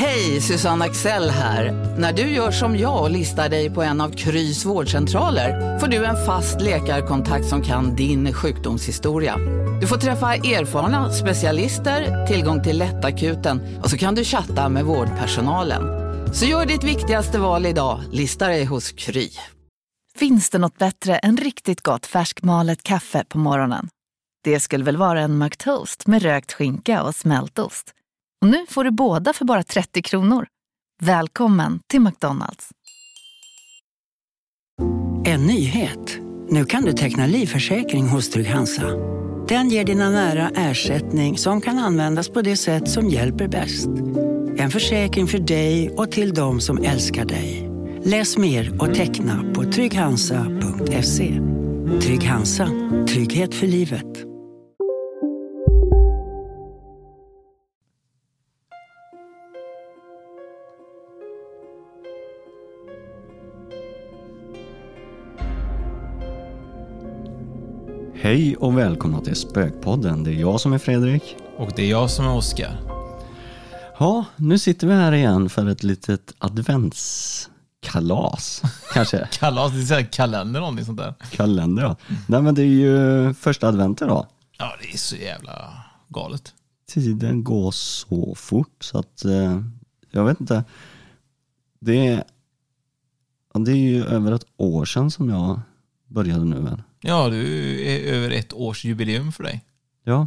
Hej, Susanne Axel här. När du gör som jag och listar dig på en av Krys vårdcentraler får du en fast läkarkontakt som kan din sjukdomshistoria. Du får träffa erfarna specialister, tillgång till lättakuten och så kan du chatta med vårdpersonalen. Så gör ditt viktigaste val idag, lista dig hos Kry. Finns det något bättre än riktigt gott färskmalet kaffe på morgonen? Det skulle väl vara en McToast med rökt skinka och smältost. Och nu får du båda för bara 30 kronor. Välkommen till McDonalds. En nyhet. Nu kan du teckna livförsäkring hos Trygg-Hansa. Den ger dina nära ersättning som kan användas på det sätt som hjälper bäst. En försäkring för dig och till de som älskar dig. Läs mer och teckna på trygghansa.se. Trygg Hansa. Trygghet för livet. Hej och välkomna till Spökpodden. Det är jag som är Fredrik. Och det är jag som är Oskar. Ja, nu sitter vi här igen för ett litet adventskalas, kanske. Kalas, det är så här kalender någonting sånt där. Kalender, ja. Nej, men det är ju första advent idag. Ja, det är så jävla galet. Tiden går så fort så att eh, jag vet inte. Det är, det är ju över ett år sedan som jag började nu. Väl? Ja, du är över ett års jubileum för dig. Ja,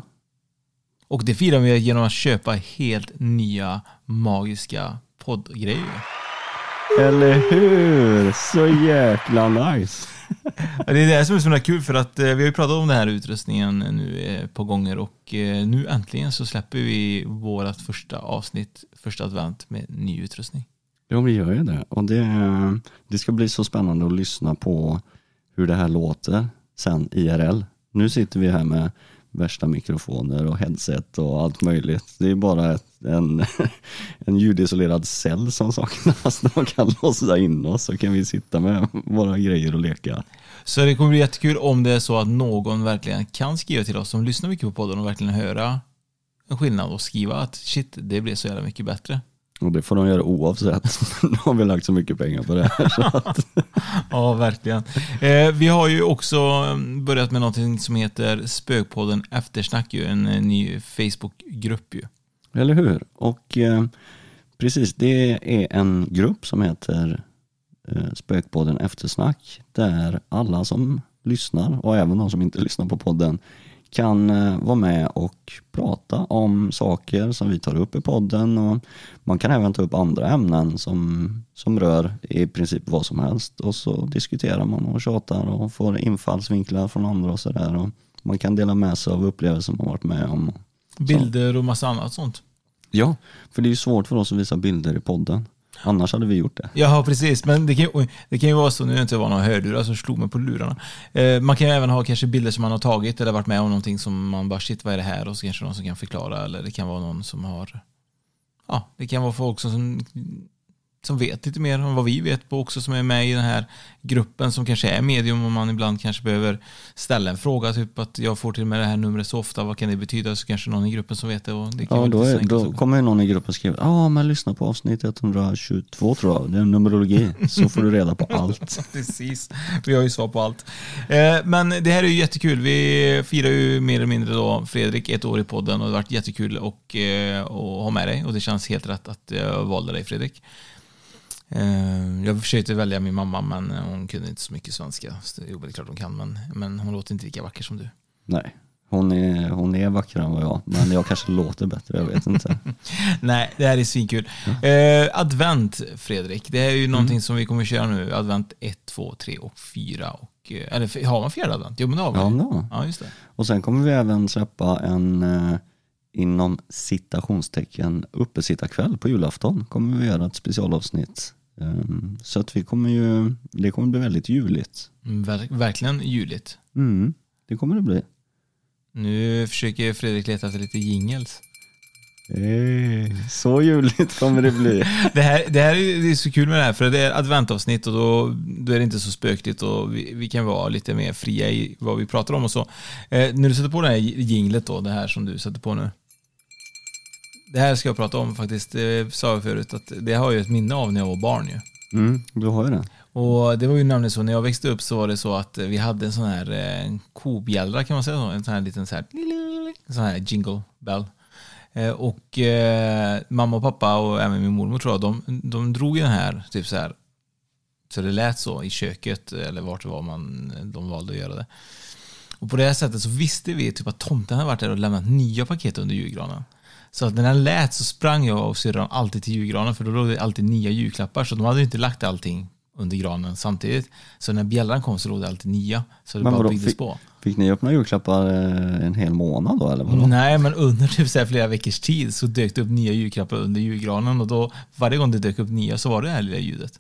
Och det firar vi genom att köpa helt nya magiska poddgrejer. eller hur? Så jäkla nice. Det är det som är så kul för att eh, vi har ju pratat om den här utrustningen nu eh, på gånger och eh, nu äntligen så släpper vi vårt första avsnitt, första advent med ny utrustning. Ja, vi gör ju det. Och det, det ska bli så spännande att lyssna på hur det här låter sen IRL. Nu sitter vi här med värsta mikrofoner och headset och allt möjligt. Det är bara ett, en, en ljudisolerad cell som saknas. De kan låsa in oss så kan vi sitta med våra grejer och leka. Så det kommer bli jättekul om det är så att någon verkligen kan skriva till oss som lyssnar mycket på podden och verkligen höra en skillnad och skriva att shit, det blev så jävla mycket bättre. Och det får de göra oavsett. Nu har vi lagt så mycket pengar på det här. Så att, Ja, verkligen. Eh, vi har ju också mm, börjat med någonting som heter Spökpodden Eftersnack, ju, en eh, ny Facebookgrupp ju. Eller hur? Och eh, precis, det är en grupp som heter eh, Spökpodden Eftersnack där alla som lyssnar och även de som inte lyssnar på podden kan eh, vara med och prata om saker som vi tar upp i podden och man kan även ta upp andra ämnen som, som rör i princip vad som helst och så diskuterar man och tjatar och får infallsvinklar från andra och sådär och man kan dela med sig av upplevelser man varit med om. Bilder och massa annat sånt. Ja, för det är ju svårt för oss att visa bilder i podden. Annars hade vi gjort det. Ja, precis. Men det kan, ju- oj, det kan ju vara så, nu är det inte var några hörlurar som slog mig på lurarna. Eh, man kan ju även ha kanske bilder som man har tagit eller varit med om någonting som man bara shit, vad är det här? Och så kanske någon som kan förklara eller det kan vara någon som har Ja, det kan vara folk som, som vet lite mer om vad vi vet på också som är med i den här gruppen som kanske är medium och man ibland kanske behöver ställa en fråga typ att jag får till med det här numret så ofta, vad kan det betyda? Så kanske någon i gruppen som vet det. Och det kan Ja, då, är, då kommer ju någon i gruppen och skriver ja men lyssna på avsnitt 122 tror jag, det är numerologi, så får du reda på allt. Precis, vi har ju svar på allt. Eh, men det här är ju jättekul. Vi firar ju mer eller mindre då Fredrik ett år i podden och det har varit jättekul och, eh, att ha med dig och det känns helt rätt att jag valde dig Fredrik. Eh, jag försökte välja min mamma men hon kunde inte så mycket svenska. Jo, det är klart hon kan men, men hon låter inte lika vacker som du. Nej, hon är, hon är vackrare än vad jag, men jag kanske låter bättre, jag vet inte. Nej, det här är svinkul. Eh, advent, Fredrik. Det här är ju någonting som vi kommer köra nu. Advent 1, 2, 3 och 4. Och, eh, eller har man fjärde advent? Jo, men det har vi. Ja, no. ja, just det. Och sen kommer vi även släppa en eh, inom citationstecken uppesittarkväll på julafton. Kommer vi göra ett specialavsnitt. Um, så att vi kommer ju, det kommer bli väldigt juligt. Mm, Ver- verkligen juligt. Mm, det kommer det bli. Nu försöker Fredrik leta efter lite jingles. Hey, så juligt kommer det bli. Det här, det här är, det är så kul med det här, för det är adventavsnitt och då, då är det inte så spökligt och vi, vi kan vara lite mer fria i vad vi pratar om och så. Eh, när du sätter på det här jinglet då, det här som du sätter på nu. Det här ska jag prata om faktiskt. Det sa jag förut att det har jag ett minne av när jag var barn ju. Mm, du har ju det. Och det var ju nämligen så, när jag växte upp så var det så att vi hade en sån här eh, kobjällra kan man säga så, en sån här liten så här, en sån här jingle bell. Eh, och eh, mamma och pappa och även min mormor tror jag, de, de drog ju den här, typ så här, så det lät så i köket eller vart det var man, de valde att göra det. Och på det här sättet så visste vi typ att tomten hade varit där och lämnat nya paket under julgranen. Så att när den lät så sprang jag och syrran alltid till julgranen för då låg det alltid nya julklappar så de hade inte lagt allting under granen samtidigt. Så när bjällran kom så låg det alltid nya. Så det Men bara byggdes fick- på. Fick ni öppna julklappar eh, en hel månad då eller vadå? Nej, men under typ så flera veckors tid så dök det upp nya julklappar under julgranen och då varje gång det dök upp nya så var det det här lilla ljudet.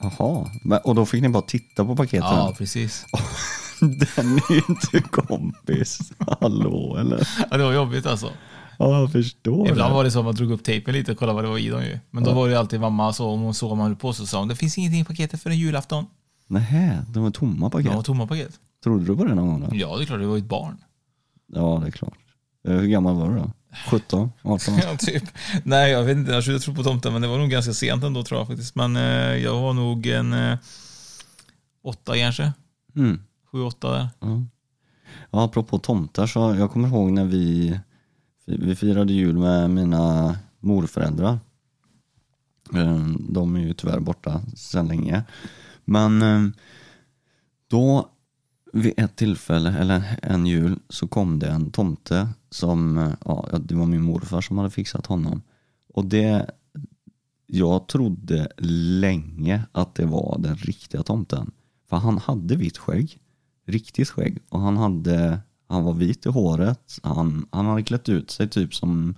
Jaha, och då fick ni bara titta på paketen? Ja, precis. Den är ju inte kompis. Hallå eller? Ja, det var jobbigt alltså. Ja, jag förstår Ibland var det så att man drog upp tejpen lite och kollade vad det var i dem ju. Men då var det alltid mamma så, om hon såg man höll på så sa hon det finns ingenting i paketet för en julafton. Nej, de var tomma paket. De var tomma paket. Trodde du på det någon gång då? Ja, det är klart, det var ju ett barn. Ja, det är klart. Eh, Hur gammal var du då? 17? 18? Ja, typ. Nej, jag vet inte. Jag trodde tro på tomten, men det var nog ganska sent ändå tror jag faktiskt. Men eh, jag var nog en eh, åtta kanske. Mm. Sju, åtta där. Ja. ja, apropå tomtar så jag kommer ihåg när vi, vi firade jul med mina morföräldrar. Eh, de är ju tyvärr borta sedan länge. Men eh, då vid ett tillfälle, eller en jul, så kom det en tomte som, eh, ja det var min morfar som hade fixat honom. Och det, jag trodde länge att det var den riktiga tomten. För han hade vitt skägg, riktigt skägg. Och han, hade, han var vit i håret, han, han hade klätt ut sig typ som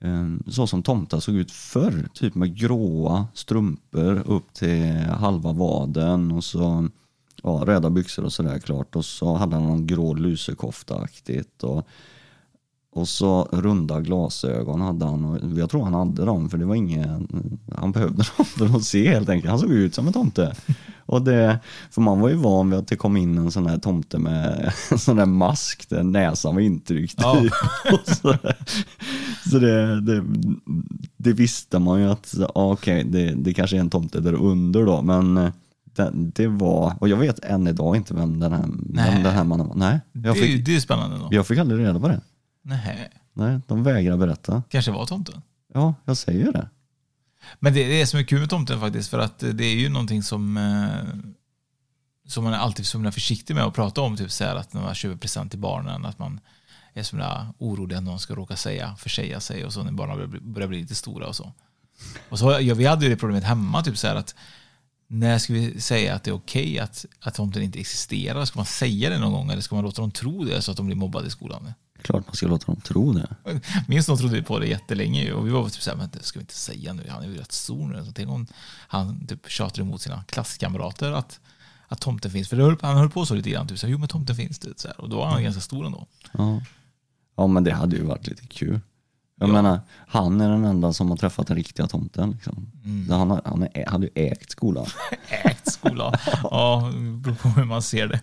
eh, så som tomtar såg ut förr. Typ med gråa strumpor upp till halva vaden och så ja, röda byxor och sådär klart. Och så hade han någon grå lusekofta-aktigt. Och, och så runda glasögon hade han. Och jag tror han hade dem för det var ingen, han behövde dem för att se helt enkelt. Han såg ut som en tomte. Och det, för man var ju van vid att det kom in en sån här tomte med en sån där mask där näsan var intryckt Ja. i. Så så det, det, det visste man ju att, ja, okej, det, det kanske är en tomte där under då, men eh, det, det var, och jag vet än idag inte vem den här, Nej. vem den här mannen var. Nej, Det jag är, fick, det är ju spännande då. jag fick aldrig reda på det. Nej, Nej, de vägrar berätta. kanske var tomten. Ja, jag säger ju det. Men det, det är som är kul med tomten faktiskt, för att det är ju någonting som eh, som man är alltid så himla försiktig med att prata om, typ så här att när man köper present till barnen, att man är så himla orolig att någon ska råka säga, försäga sig och så när barnen börjar bli, börjar bli lite stora och så. Och så ja, vi hade ju det problemet hemma, typ så här att när ska vi säga att det är okej att, att tomten inte existerar? Ska man säga det någon gång eller ska man låta dem tro det så att de blir mobbade i skolan? Klart man ska låta dem tro det. Minns de trodde på det jättelänge och vi var typ såhär, men det ska vi inte säga nu, han är ju rätt stor nu. Så tänk om han typ tjatar emot sina klasskamrater att, att tomten finns. För höll, han höll på så lite grann, typ såhär, jo men tomten finns det. Så här. Och då var han ganska stor ändå. Ja. ja, men det hade ju varit lite kul. Jag Ja. menar, han är den enda som har träffat den riktiga tomten. Liksom. Mm. Han, har- han är, hade ju ägt skolan. Ägt skola. ja, beror på hur man ser det.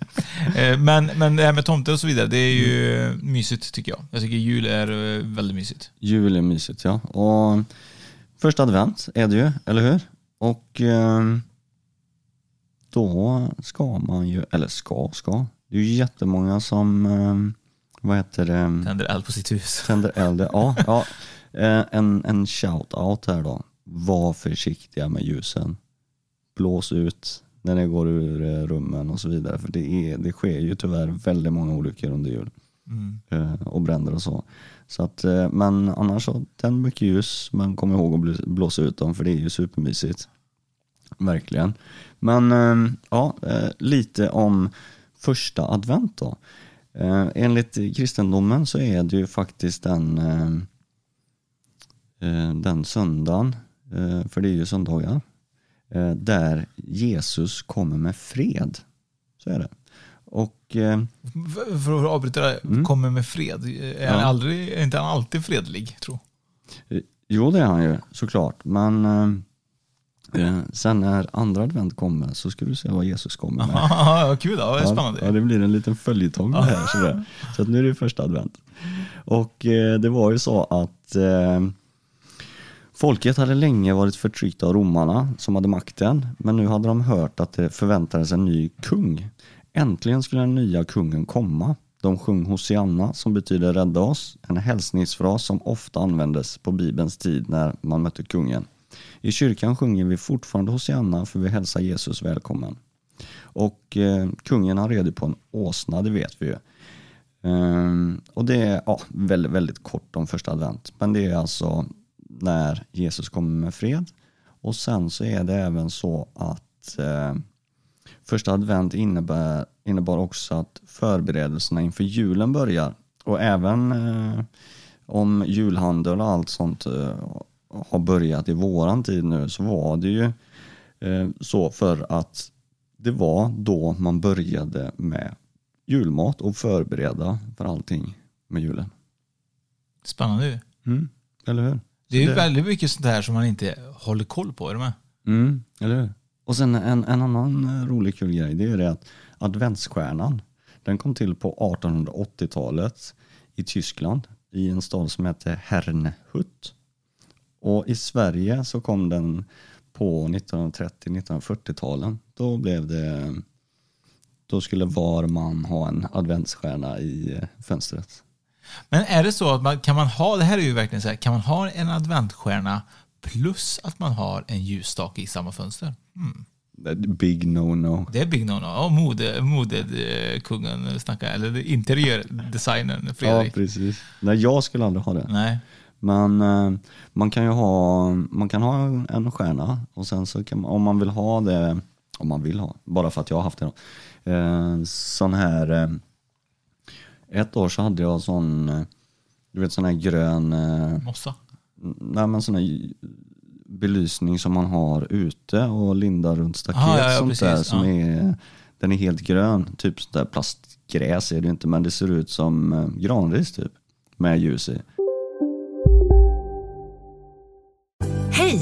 Eh, Men, men det här med tomte och så vidare, det är ju mysigt tycker jag. Jag tycker jul är eh, väldigt mysigt. Jul är mysigt ja. Och första advent är det ju, eller hur? Och eh, då ska man ju, eller ska, ska. Det är ju jättemånga som, eh, vad heter det, Tänder eld på sitt hus. tänder eld. Ja, ja. Eh, en, en shout-out här då. Var försiktiga med ljusen. Blås ut när det går ur eh, rummen och så vidare. För det, är, det sker ju tyvärr väldigt många olyckor under jul. Mm. eh, och bränder och så. så att, men annars så, tänd mycket ljus, men kom ihåg att bl- blåsa ut dem för det är ju supermysigt. Verkligen. Men ja, lite om första advent då. Eh, enligt kristendomen så är det ju faktiskt den, eh, eh, den söndagen, eh, för det är ju söndagar, där Jesus kommer med fred. Så är det. Och För för att avbryta det, Mm. kommer med fred. Är, han Ja. aldrig, är inte han alltid fredlig, tror Jo, det är han ju såklart. Men Eh, Sen när andra advent kommer så ska du se vad Jesus kommer med. Ja, vad kul, det är spännande. Ja, ja, det blir en liten följetong det här. Sådär. Så att nu är det första advent. Och eh, det var ju så att eh, folket hade länge varit förtryckta av romarna som hade makten. Men nu hade de hört att det förväntades en ny kung. Äntligen skulle den nya kungen komma. De sjöng Hosianna som betyder rädda oss, en hälsningsfras som ofta användes på bibelns tid när man mötte kungen. I kyrkan sjunger vi fortfarande Hosianna för vi hälsar Jesus välkommen. Och eh, kungen har red på en åsna, det vet vi ju. Ehm, och det är ja, väldigt, väldigt kort om första advent. Men det är alltså när Jesus kommer med fred. Och sen så är det även så att eh, första advent innebär, innebar också att förberedelserna inför julen börjar. Och även eh, om julhandel och allt sånt eh, har börjat i våran tid nu så var det ju eh, så för att det var då man började med julmat och förbereda för allting med julen. Spännande ju. Mm, eller hur? Det är ju väldigt mycket sånt här som man inte håller koll på, är du med? Mm, eller hur? Och sen en, en annan rolig kul grej, det är det att adventsstjärnan, den kom till på 1880-talet i Tyskland i en stad som heter Hernhut. Och i Sverige så kom den på 1930-1940-talen. Då blev det, då skulle var man ha en adventsstjärna i eh, fönstret. Men är det så att man kan man ha, det här är ju verkligen så här, kan man ha en adventstjärna plus att man har en ljusstake i samma fönster? Mm. Big no-no. Det är big no-no. Ja, mode, modekungen snackar, eller interiördesignern Ja, Fredrik. precis. Nej, jag skulle aldrig ha det. Nej. Men eh, man kan ju ha, man kan ha en stjärna och sen så kan man, om man vill ha det, om man vill ha, bara för att jag har haft det då. Eh, sån här, eh, ett år så hade jag sån, du vet sån här grön, Mossa. nej men sån här belysning som man har ute och lindar runt staket. Ah, ja, ja, sånt där som ja. är, den är helt grön, typ sånt där plastgräs är det inte men det ser ut som granris typ, med ljus i.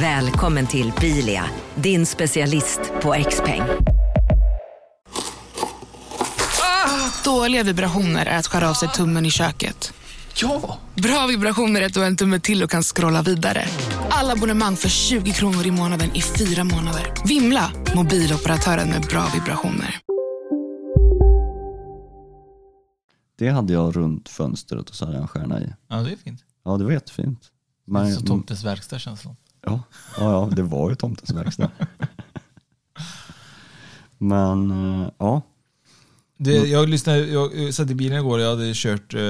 Välkommen till Bilia, din specialist på XPeng. Dåliga vibrationer är att skära av sig tummen i köket. Ja! Bra vibrationer är att du har en tumme till och kan scrolla vidare. Alla abonnemang för 20 kronor i månaden i fyra månader. Vimla! Mobiloperatören med bra vibrationer. Det hade jag runt fönstret och så hade jag en stjärna i. Ja, det är fint. Ja, det var jättefint. Det är Men, så tomtens verkstad känns det som ja, ja, ja, det var ju tomtens verkstad. Men eh, ja, Det, jag lyssnade, jag eh, satt i bilen igår och jag hade kört, eh,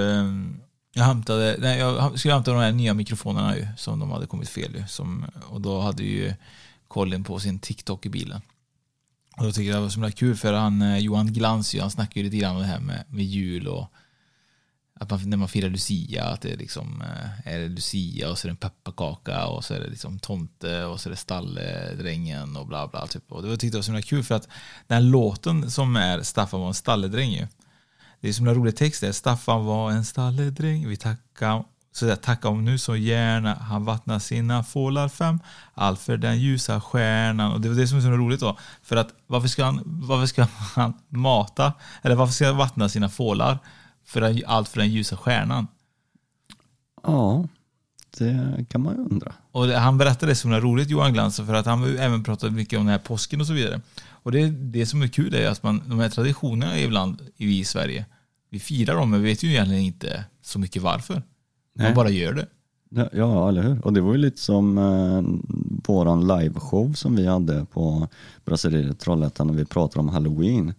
jag hämtade, nej, jag skulle hämta de här nya mikrofonerna ju, som de hade kommit fel ju. Som, och då hade ju Colin på sin TikTok i bilen. Och då tycker jag det var så himla kul för han, Johan Glans ju, han snackar ju lite grann om det här med, med jul och att man, när man firar Lucia, att det är liksom eh, är det Lucia och så är det en pepparkaka och så är det liksom tomte och så är det stalledrängen och bla bla. Typ. Och det var- tyckte jag var så himla kul för att den här låten som är Staffan var en stalledräng ju. Det är så himla rolig text där. Staffan var en stalledräng, vi tackar så där, tacka om nu så gärna han vattnar sina fålar fem allt för den ljusa stjärnan och det var det som är så roligt då för att varför ska han, varför ska han mata eller varför ska han vattna sina fålar för den, allt för den ljusa stjärnan ja, det kan man ju undra. och det, han berättade det som är roligt Johan Glans för att han har även pratat mycket om den här påsken och så vidare och det, det som är kul är att man, de här traditionerna ibland vi i Sverige vi firar dem men vi vet ju egentligen inte så mycket varför man Nej. bara gör det Ja, Ja, eller hur? Och det var ju lite som eh, våran liveshow som vi hade på Brasserie Trollhättan när vi pratade om halloween.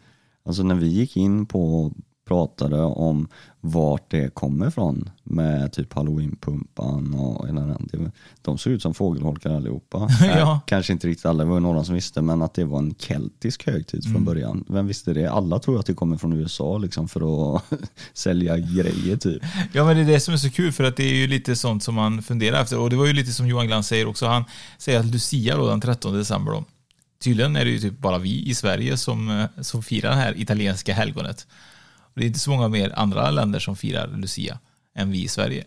Alltså när vi gick in på pratade om vart det kommer ifrån med typ halloweenpumpan och hela den. De såg ut som fågelholkar allihopa. Ja. Äh, Kanske inte riktigt alla, det var några som visste, men att det var en keltisk högtid från början. Vem visste det? Alla tror att det kommer från USA liksom för att sälja grejer typ. Ja men det är det som är så kul för att det är ju lite sånt som man funderar efter och det var ju lite som Johan Glans säger också. Han säger att Lucia då den 13 december då. Tydligen är det ju typ bara vi i Sverige som, eh, som firar det här italienska helgonet. Det är inte så många mer andra länder som firar Lucia än vi i Sverige.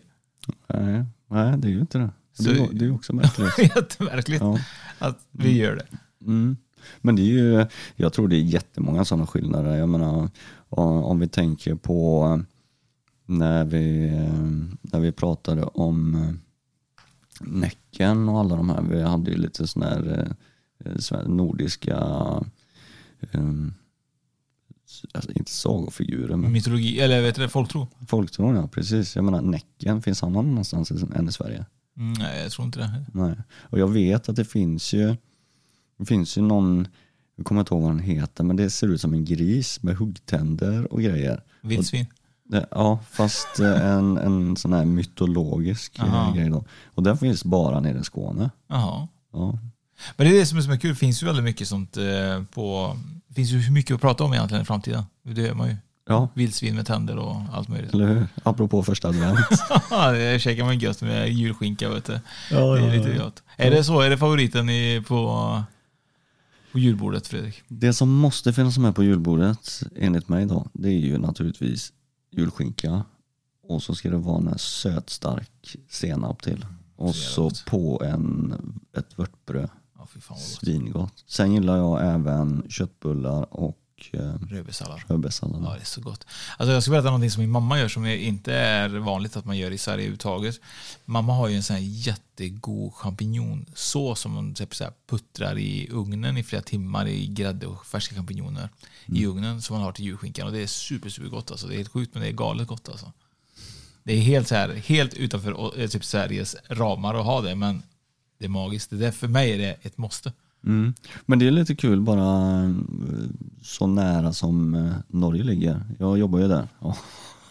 Nej, nej det är ju inte det. Så- Det är, det är också märkligt. Jättemärkligt Ja. att vi gör det. Mm. Men det är ju, jag tror det är jättemånga sådana skillnader. Jag menar, om vi tänker på när vi, när vi pratade om eh, Näcken och alla de här. Vi hade ju lite sådana här eh, sven- nordiska, eh, alltså inte sagofigurer men Mytologi, eller vet du det, folktro? folktron ja, precis. Jag menar Näcken, finns han någon annanstans än i Sverige? Mm, nej, jag tror inte det. Nej. Och jag vet att det finns ju, det finns ju någon, jag kommer inte ihåg vad den heter, men det ser ut som en gris med huggtänder och grejer. Vildsvin. Ja, fast eh, en, en sån här mytologisk eh, Aha. grej då. Och den finns bara nere i Skåne. Jaha. Ja. Men det är det som är så kul, det finns ju väldigt mycket sånt eh, på... Det finns ju mycket att prata om egentligen i framtiden. Det gör man ju. ja, Vildsvin med tänder och allt möjligt. eller hur? Apropå första advent. det käkar man gött med julskinka vet du. Ja, Det är ja, lite ja. gott. Är det så? Är det favoriten i, på, på julbordet Fredrik? Det som måste finnas med på julbordet enligt mig då, det är ju naturligtvis julskinka och så ska det vara en sötstark senap till. Och Så så på en, ett vörtbröd. Fy fan vad gott. Svingott. Sen gillar jag även köttbullar och eh, Rödbetssallad. rödbetssallad. Ja, det är så gott. Alltså jag ska berätta någonting som min mamma gör som inte är vanligt att man gör i Sverige överhuvudtaget. Mamma har ju en sån här jättegod champinjonsås som hon typ så puttrar i ugnen i flera timmar i grädde och färska champinjoner i ugnen som man har till julskinkan. Och det är super, super gott alltså. Det är helt sjukt men det är galet gott alltså. Det är helt, så här, helt utanför eh, typ Sveriges ramar att ha det men det är magiskt. Det är, för mig är det ett måste. Mm. Men det är lite kul bara eh, så nära som eh, Norge ligger. Jag jobbar ju där.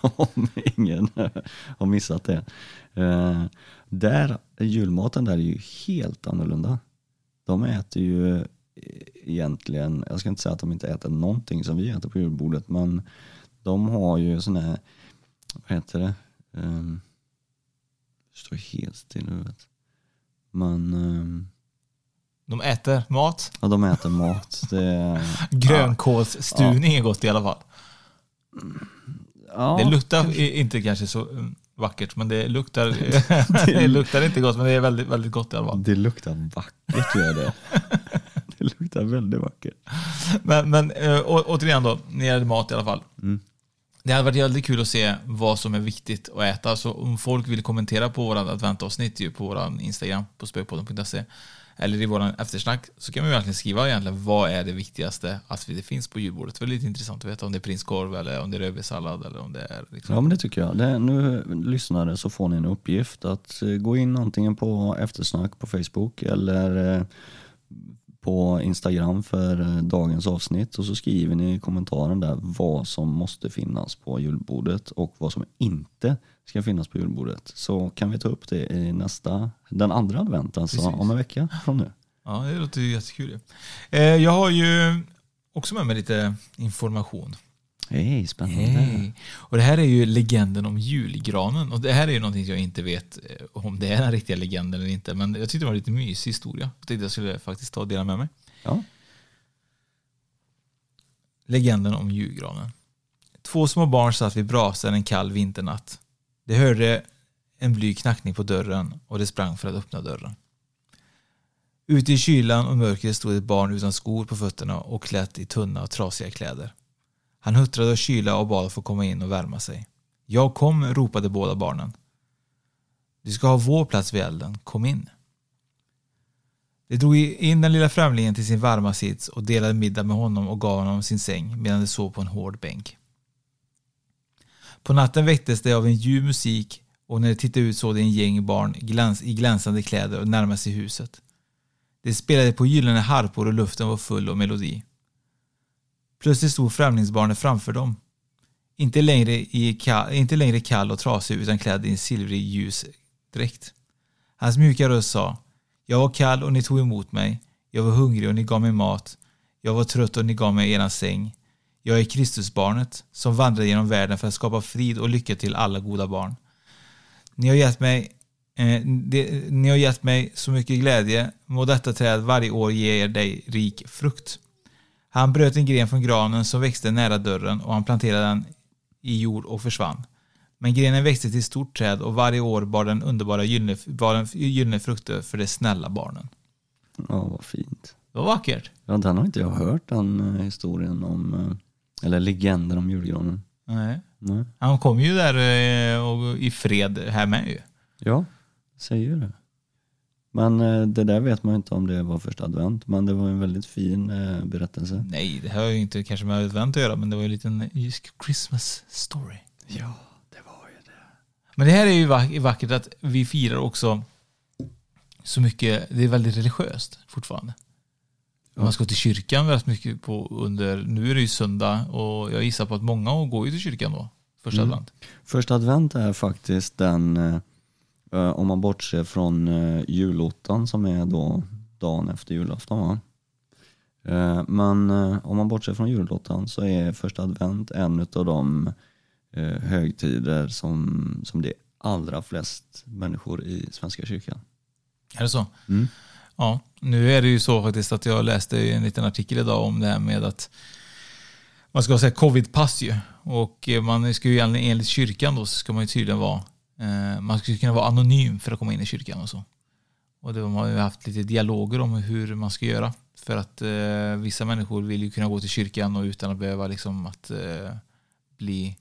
Om ingen har missat det. Eh, där, julmaten där är ju helt annorlunda. De äter ju egentligen, jag ska inte säga att de inte äter någonting som vi äter på julbordet, men de har ju sån här, vad heter det? Um, står helt still i huvudet. Men ehm, De äter mat. ja, de äter mat. Det, är- Grönkålsstuvning är gott i alla fall. ja, Det luktar i- inte kanske så mm, vackert, men det luktar, det luktar inte gott, men det är väldigt, väldigt gott i alla fall. Det luktar vackert gör det. det luktar väldigt vackert. Men, men äh, återigen då, när det gäller mat i alla fall. Mm. Det hade varit väldigt kul att se vad som är viktigt att äta. Så om folk vill kommentera på vårt adventavsnitt på vår Instagram, på spökpodden.se, eller i våran eftersnack, så kan man verkligen skriva egentligen vad är det viktigaste att det finns på julbordet. Det är lite intressant att veta om det är prinskorv eller om det är rödbetssallad eller om det är liksom... Ja men det tycker jag. Det, nu lyssnare så får ni en uppgift att eh, gå in antingen på eftersnack på Facebook eller eh, på Instagram för eh, dagens avsnitt och så skriver ni i kommentaren där vad som måste finnas på julbordet och vad som inte ska finnas på julbordet. Så kan vi ta upp det i nästa, den andra advent, alltså Precis. om en vecka från nu. Ja, det låter ju jättekul. Eh, jag har ju också med mig lite information. Hej, spännande. Hej. Och det här är ju legenden om julgranen. Och det här är ju någonting jag inte vet eh, om det är den riktiga legenden eller inte. Men jag tyckte det var en lite mysig historia. Jag tänkte jag skulle faktiskt ta och dela med mig. Ja. Legenden om julgranen. Två små barn satt vid brasan en kall vinternatt. De hörde en blyg knackning på dörren och de sprang för att öppna dörren. Ute i kylan och mörkret stod ett barn utan skor på fötterna och klätt i tunna och trasiga kläder. Han huttrade av kyla och bad att få komma in och värma sig. Jag kom, ropade båda barnen. Du ska ha vår plats vid elden, kom in. De drog in den lilla främlingen till sin varma sits och delade middag med honom och gav honom sin säng medan de sov på en hård bänk. På natten väcktes de av en ljuv musik och när de tittade ut såg de en gäng barn gläns i glänsande kläder och närma sig huset. De spelade på gyllene harpor och luften var full av melodi. Plötsligt stod främlingsbarnet framför dem. Inte längre, i kall, inte längre kall och trasig utan klädd i en silvrig ljus dräkt. Hans mjuka röst sa Jag var kall och ni tog emot mig. Jag var hungrig och ni gav mig mat. Jag var trött och ni gav mig eran säng. Jag är Kristusbarnet som vandrar genom världen för att skapa frid och lycka till alla goda barn. Ni har gett mig, eh, det, ni har gett mig så mycket glädje. Må detta träd varje år ge er dig rik frukt. Han bröt en gren från granen som växte nära dörren och han planterade den i jord och försvann. Men grenen växte till stort träd och varje år bar den underbara gyllene, bar den gyllene frukter för de snälla barnen. Ja, vad fint. Det var vackert. Ja, den har inte jag hört, den eh, historien om, eh, eller legenden om julgranen. Nej. Nej. Han kom ju där eh, och i fred här med ju. Ja, säger det. Men eh, det där vet man ju inte om det var första advent, men det var en väldigt fin eh, berättelse. Nej, det har ju inte kanske med advent att göra, men det var ju en liten Christmas story. Ja, det var ju det. Men det här är ju vack- vackert att vi firar också så mycket, det är väldigt religiöst fortfarande. Man ska till kyrkan väldigt mycket på under, nu är det ju söndag och jag gissar på att många går ju till kyrkan då, första Mm. advent. Första advent är faktiskt den, eh, eh, om man bortser från eh, julottan som är då dagen efter julafton va? Eh, Men eh, om man bortser från julottan så är första advent en av de eh, högtider som, som det är allra flest människor i Svenska kyrkan. Är det så? Mm. Ja, nu är det ju så faktiskt att jag läste en liten artikel idag om det här med att man ska säga covid-pass ju. Och eh, man ska ju enligt kyrkan då så ska man ju tydligen vara, eh, man ska ju kunna vara anonym för att komma in i kyrkan och så. Och det har man ju haft lite dialoger om hur man ska göra. För att eh, vissa människor vill ju kunna gå till kyrkan och utan att behöva liksom att eh, bli,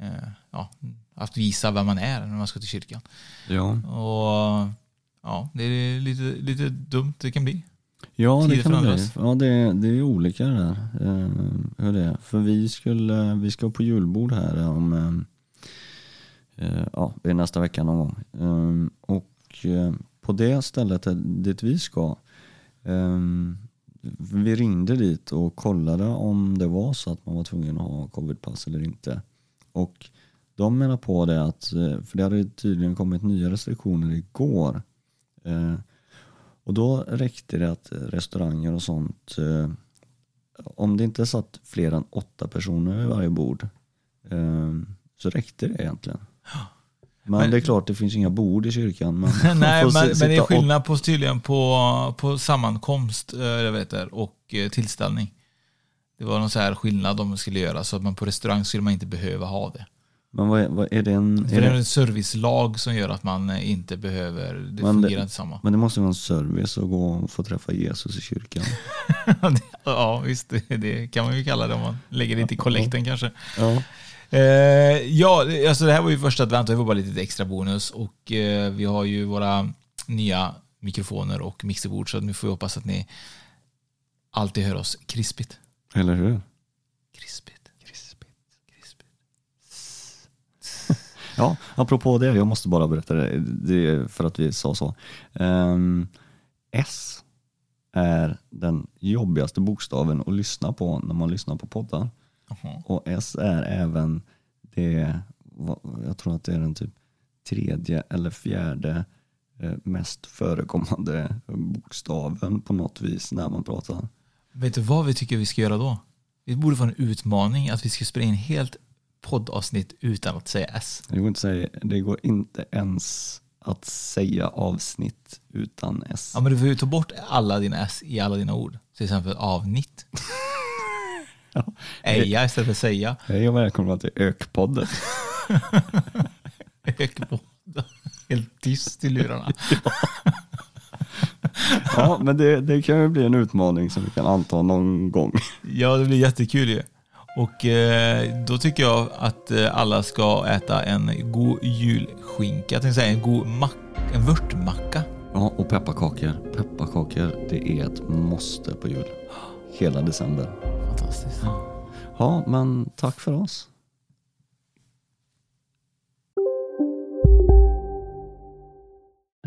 eh, ja, att visa vem man är när man ska till kyrkan. Ja, Och ja, det är lite, lite dumt det kan bli. ja det Tider kan det bli. förändras. Ja, det, det är olika det där. Eh, hur det är. För vi, skulle, vi ska på julbord här om eh, eh, Eh, ja, det är nästa vecka någon gång. Ehm, och eh, på det stället dit vi ska, ehm, vi ringde dit och kollade om det var så att man var tvungen att ha covidpass eller inte. Och de menar på det att, eh, för det hade tydligen kommit nya restriktioner igår. Och då räckte det att restauranger och sånt, om det inte satt fler än åtta personer vid varje bord, ehm, så räckte det egentligen. Men, Men- det är klart, det finns inga bord i kyrkan. Men Nej, men, men det är skillnad på, tydligen på, på sammankomst jag vet det, och eh, tillställning. Det var någon så här skillnad de skulle göra, så att man på restaurang skulle man inte behöva ha det. Men vad är, vad är det en... Är det är det, en servicelag som gör att man eh, inte behöver, det Men det- fungerar inte samma. men det måste vara en service att gå och få träffa Jesus i kyrkan. ja, visst, det, det kan man ju kalla det om man lägger det i kollekten kanske. Ja. Eh, ja, alltså det här var ju första advent och det var bara lite extra bonus och eh, vi har ju våra nya mikrofoner och mixerbord så nu får vi hoppas att ni alltid hör oss krispigt. Eller hur? Krispigt. Krispigt. Krispigt. Ja, apropå det, jag måste bara berätta det, det är för att vi sa så. Ehm, S är den jobbigaste bokstaven att lyssna på när man lyssnar på poddar. Jaha. Och S är även det, jag tror att det är den typ tredje eller fjärde eh, mest förekommande bokstaven på något vis när man pratar. Vet du vad vi tycker vi ska göra då? Vi borde få en utmaning att vi ska spela in helt poddavsnitt utan att säga S. Det går inte, säga, det går inte ens att säga avsnitt utan S. Ja, men du får ju ta bort alla dina S i alla dina ord. Till exempel avnitt. Ja. Eja istället för säga. Hej och välkomna till Ökpodden. Ökbodd. Helt tyst i lurarna. Ja, men det, det kan ju bli en utmaning som vi kan anta någon gång. Ja, det blir jättekul ju. Och eh, då tycker jag att eh, alla ska äta en god julskinka. Jag tänkte säga en god mack, en vörtmacka. Ja, och pepparkakor. Pepparkakor, det är ett måste på jul. Hela december. Fantastiskt. Ja, men tack för oss.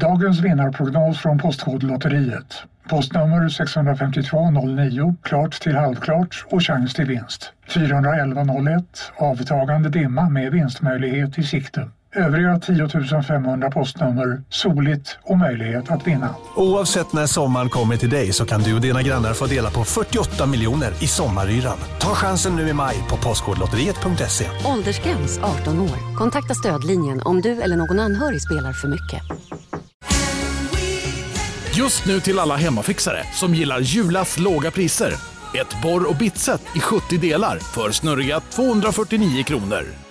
Dagens vinnarprognos från Postkodlotteriet. Postnummer 65209, klart till halvklart och chans till vinst. 41101, avtagande dimma med vinstmöjlighet i sikte. Övriga 10 500 postnummer soligt och möjlighet att vinna. Oavsett när sommaren kommer till dig så kan du och dina grannar få dela på 48 miljoner i sommaryran. Ta chansen nu i maj på Postkodlotteriet.se. Åldersgräns 18 år. Kontakta stödlinjen om du eller någon anhörig spelar för mycket. Just nu till alla hemmafixare som gillar Julas låga priser. Ett borr och bitset i 70 delar för snurriga 249 kronor.